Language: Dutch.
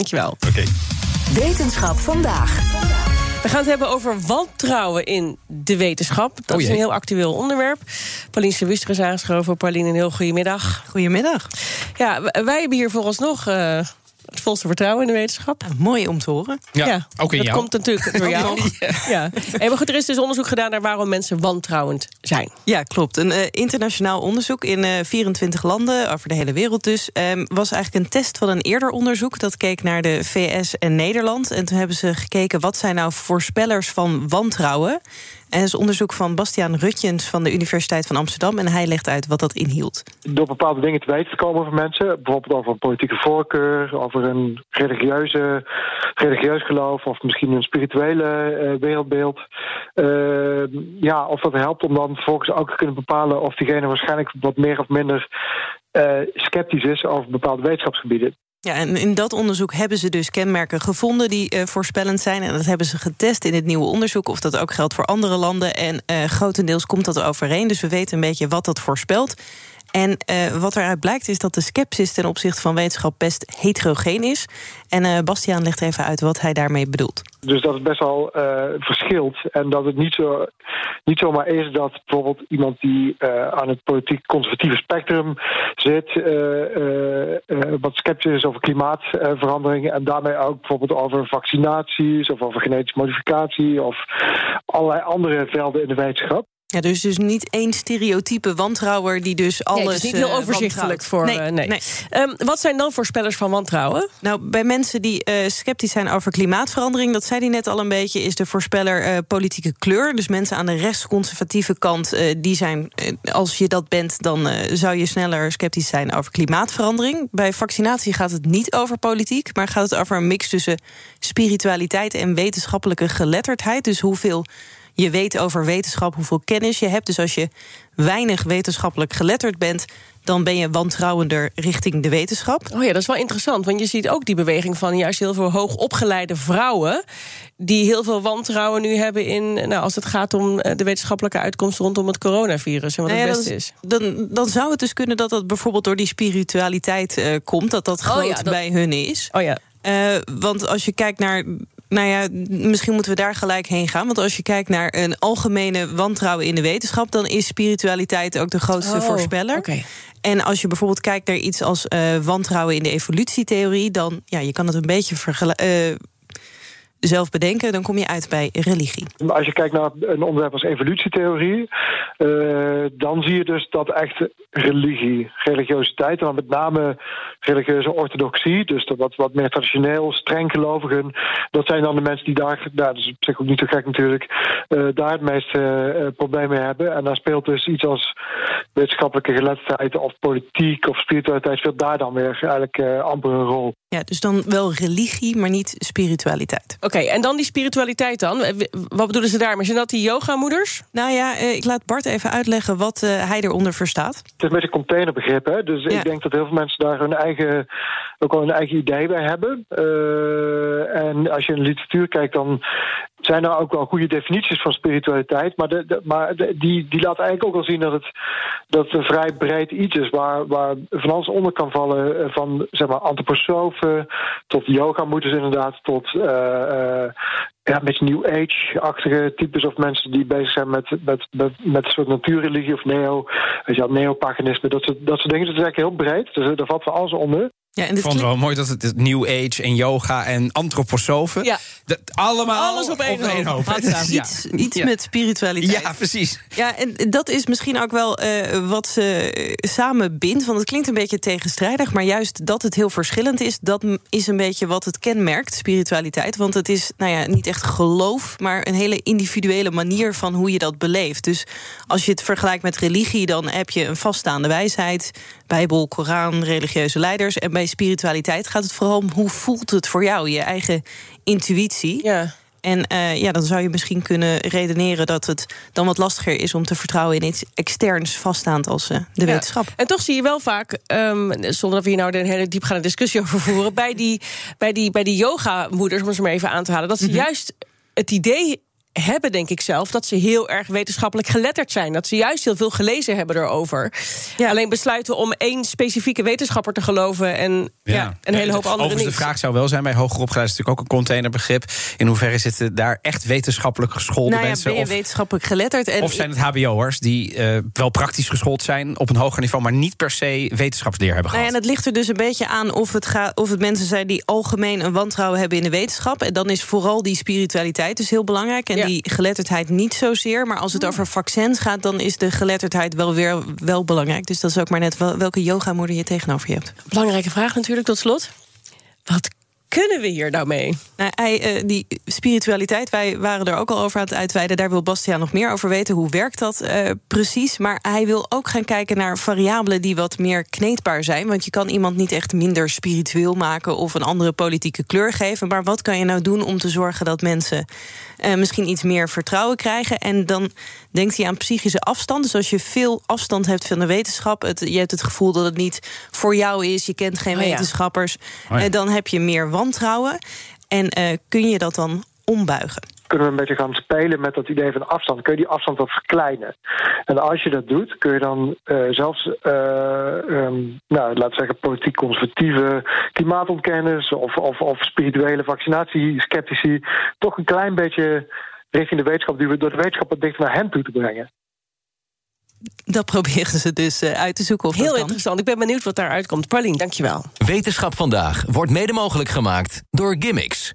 Dankjewel. Oké. Wetenschap vandaag. We gaan het hebben over wantrouwen in de wetenschap. Dat Oh is een heel actueel onderwerp. Pauline Sewister is aangeschoven. Pauline, een heel goedemiddag. Goedemiddag. Ja, wij hebben hier vooralsnog eh het volste vertrouwen in de wetenschap. Mooi om te horen. Ja, ook in dat jou. komt natuurlijk door jou. ja. Hey, maar goed, er is dus onderzoek gedaan naar waarom mensen wantrouwend zijn. Ja, klopt. Een eh, internationaal onderzoek in eh 24 landen, over de hele wereld dus, ehm, was eigenlijk een test van een eerder onderzoek. Dat keek naar de VS en Nederland. En toen hebben ze gekeken wat zijn nou voorspellers van wantrouwen. En dat is onderzoek van Bastiaan Rutjens van de Universiteit van Amsterdam. En hij legt uit wat dat inhield. door bepaalde dingen te weten te komen over mensen. Bijvoorbeeld over een politieke voorkeur, over een religieuze, religieus geloof of misschien een spirituele eh, wereldbeeld. Eh, ja, of dat helpt om dan vervolgens ook te kunnen bepalen of diegene waarschijnlijk wat meer of minder eh, sceptisch is over bepaalde wetenschapsgebieden. Ja, en in dat onderzoek hebben ze dus kenmerken gevonden die eh, voorspellend zijn. En dat hebben ze getest in het nieuwe onderzoek. Of dat ook geldt voor andere landen. En eh, grotendeels komt dat overeen. Dus we weten een beetje wat dat voorspelt. En eh, wat eruit blijkt is dat de sceptisch ten opzichte van wetenschap best heterogeen is. En eh, Bastiaan legt even uit wat hij daarmee bedoelt. Dus dat het best wel eh, verschilt. En dat het niet, zo, niet zomaar is dat bijvoorbeeld iemand die aan het politiek conservatieve spectrum zit, wat sceptisch is over klimaatverandering en daarmee ook bijvoorbeeld over vaccinaties of over genetische modificatie of allerlei andere velden in de wetenschap. Ja, dus dus niet één stereotype wantrouwer die dus alles. nee, het is niet heel eh, overzichtelijk voor. wantrouwt. eh, nee. Ehm, wat zijn dan voorspellers van wantrouwen? Nou, bij mensen die eh, sceptisch zijn over klimaatverandering, dat zei hij net al een beetje, is de voorspeller politieke kleur. Dus mensen aan de rechtsconservatieve kant, die zijn, als je dat bent, dan zou je sneller sceptisch zijn over klimaatverandering. Bij vaccinatie gaat het niet over politiek, maar gaat het over een mix tussen spiritualiteit en wetenschappelijke geletterdheid. Dus hoeveel je weet over wetenschap, hoeveel kennis je hebt. Dus als je weinig wetenschappelijk geletterd bent, dan ben je wantrouwender richting de wetenschap. Oh ja, dat is wel interessant. Want je ziet ook die beweging van juist heel veel hoogopgeleide vrouwen. die heel veel wantrouwen nu hebben in. Nou, als het gaat om eh, de wetenschappelijke uitkomst rondom het coronavirus. En wat Nou het beste is. Dan, dan zou het dus kunnen dat dat bijvoorbeeld door die spiritualiteit eh, komt. Dat dat Oh groot ja, dat- bij hun is. Oh ja. Eh, want als je kijkt naar. Nou ja, misschien moeten we daar gelijk heen gaan. Want als je kijkt naar een algemene wantrouwen in de wetenschap, dan is spiritualiteit ook de grootste Oh, voorspeller. oké. En als je bijvoorbeeld kijkt naar iets als eh, wantrouwen in de evolutietheorie, dan ja, je kan het een beetje eh, zelf bedenken, dan kom je uit bij religie. Als je kijkt naar een onderwerp als evolutietheorie, eh, dan zie je dus dat echt religie, religiositeit, en dan met name religieuze orthodoxie, dus dat wat, wat meer traditioneel, streng gelovigen, dat zijn dan de mensen die daar, nou, dat is op zich ook niet zo gek natuurlijk, eh, daar het meeste eh, probleem mee hebben. En daar speelt dus iets als wetenschappelijke geletterdheid of politiek of spiritualiteit, speelt daar dan weer eigenlijk eh, amper een rol. Ja, dus dan wel religie, maar niet spiritualiteit. Oké, en dan die spiritualiteit dan. Eh, Wat bedoelen ze daarmee? Zijn dat die yogamoeders? Nou ja, eh, ik laat Bart even uitleggen wat eh, hij eronder verstaat. Het is een beetje een containerbegrip, hè? Dus Ja. ik denk dat heel veel mensen daar hun eigen, ook wel hun eigen idee bij hebben. Eh, en als je in de literatuur kijkt, dan zijn er ook wel goede definities van spiritualiteit. Maar, de, maar die, die laat eigenlijk ook wel zien dat het, dat een vrij breed iets is. Waar, waar van alles onder kan vallen. eh, Van zeg maar antroposofen tot yoga-moeders inderdaad. Tot eh, ja, een beetje New Age-achtige types of mensen die bezig zijn met, met, met, een soort natuurreligie of neo, neopaganisme. Dat soort, dat soort dingen. Dat is eigenlijk heel breed. Dus daar valt van alles onder. Ja, en Ik vond het wel mooi dat het New Age en yoga en antroposofen... Ja. Dat, allemaal Alles op één hoop. hoop. Ja. Iets, iets Ja. met spiritualiteit. Ja, precies. Ja, en dat is misschien ook wel eh, wat ze samen bindt. Want het klinkt een beetje tegenstrijdig. Maar juist dat het heel verschillend is, dat is een beetje wat het kenmerkt, spiritualiteit. Want het is nou ja, niet echt geloof, maar een hele individuele manier van hoe je dat beleeft. Dus als je het vergelijkt met religie, dan heb je een vaststaande wijsheid. Bijbel, Koran, religieuze leiders. En bij spiritualiteit gaat het vooral om hoe voelt het voor jou, je eigen intuïtie. Ja. En eh, ja, dan zou je misschien kunnen redeneren dat het dan wat lastiger is om te vertrouwen in iets externs vaststaand als eh, de Ja. wetenschap. En toch zie je wel vaak, ehm, zonder dat we hier nou een hele diepgaande discussie over voeren, bij die, bij die, bij die yoga-moeders, om het maar even aan te halen, dat ze Mhm. juist het idee hebben, denk ik zelf, dat ze heel erg wetenschappelijk geletterd zijn. Dat ze juist heel veel gelezen hebben erover. Alleen besluiten om één specifieke wetenschapper te geloven en ja. een hele hoop andere Overigens, niet. de vraag zou wel zijn bij hoger opgeleid is natuurlijk ook een containerbegrip. In hoeverre zitten daar echt wetenschappelijk geschoolde Nou ja, mensen? ben je of, wetenschappelijk geletterd? En of zijn het HBO'ers die eh, wel praktisch geschoold zijn op een hoger niveau, maar niet per se wetenschapsleer hebben Nou ja, gehad? en het ligt er dus een beetje aan of het, gaat, of het mensen zijn die algemeen een wantrouwen hebben in de wetenschap. En dan is vooral die spiritualiteit dus heel belangrijk. En Ja. die geletterdheid niet zozeer. Maar als het over vaccins gaat, dan is de geletterdheid wel weer wel belangrijk. Dus dat is ook maar net wel, welke yogamoeder je tegenover je hebt. Belangrijke vraag natuurlijk tot slot. Wat kunnen we hier nou mee? Nou, hij, eh, die spiritualiteit, wij waren er ook al over aan het uitweiden. Daar wil Bastiaan nog meer over weten. Hoe werkt dat eh, precies? Maar hij wil ook gaan kijken naar variabelen die wat meer kneedbaar zijn. Want je kan iemand niet echt minder spiritueel maken of een andere politieke kleur geven. Maar wat kan je nou doen om te zorgen dat mensen eh, misschien iets meer vertrouwen krijgen? En dan denkt hij aan psychische afstand. Dus als je veel afstand hebt van de wetenschap, het, je hebt het gevoel dat het niet voor jou is, je kent geen Oh ja. wetenschappers, Oh ja. eh, dan heb je meer wantrouwen. En eh, kun je dat dan ombuigen? Kunnen we een beetje gaan spelen met dat idee van afstand. Kun je die afstand wat verkleinen? En als je dat doet, kun je dan eh, zelfs, eh, ehm, nou, laten we zeggen, politiek conservatieve klimaatontkenners of, of, of spirituele vaccinatiesceptici toch een klein beetje richting de wetenschap, die we door de wetenschap wat dichter naar hen toe te brengen. Dat proberen ze dus eh, uit te zoeken of Heel dat kan. interessant. Ik ben benieuwd wat daaruit komt. Paulien, dankjewel. Wetenschap vandaag wordt mede mogelijk gemaakt door Gimmicks.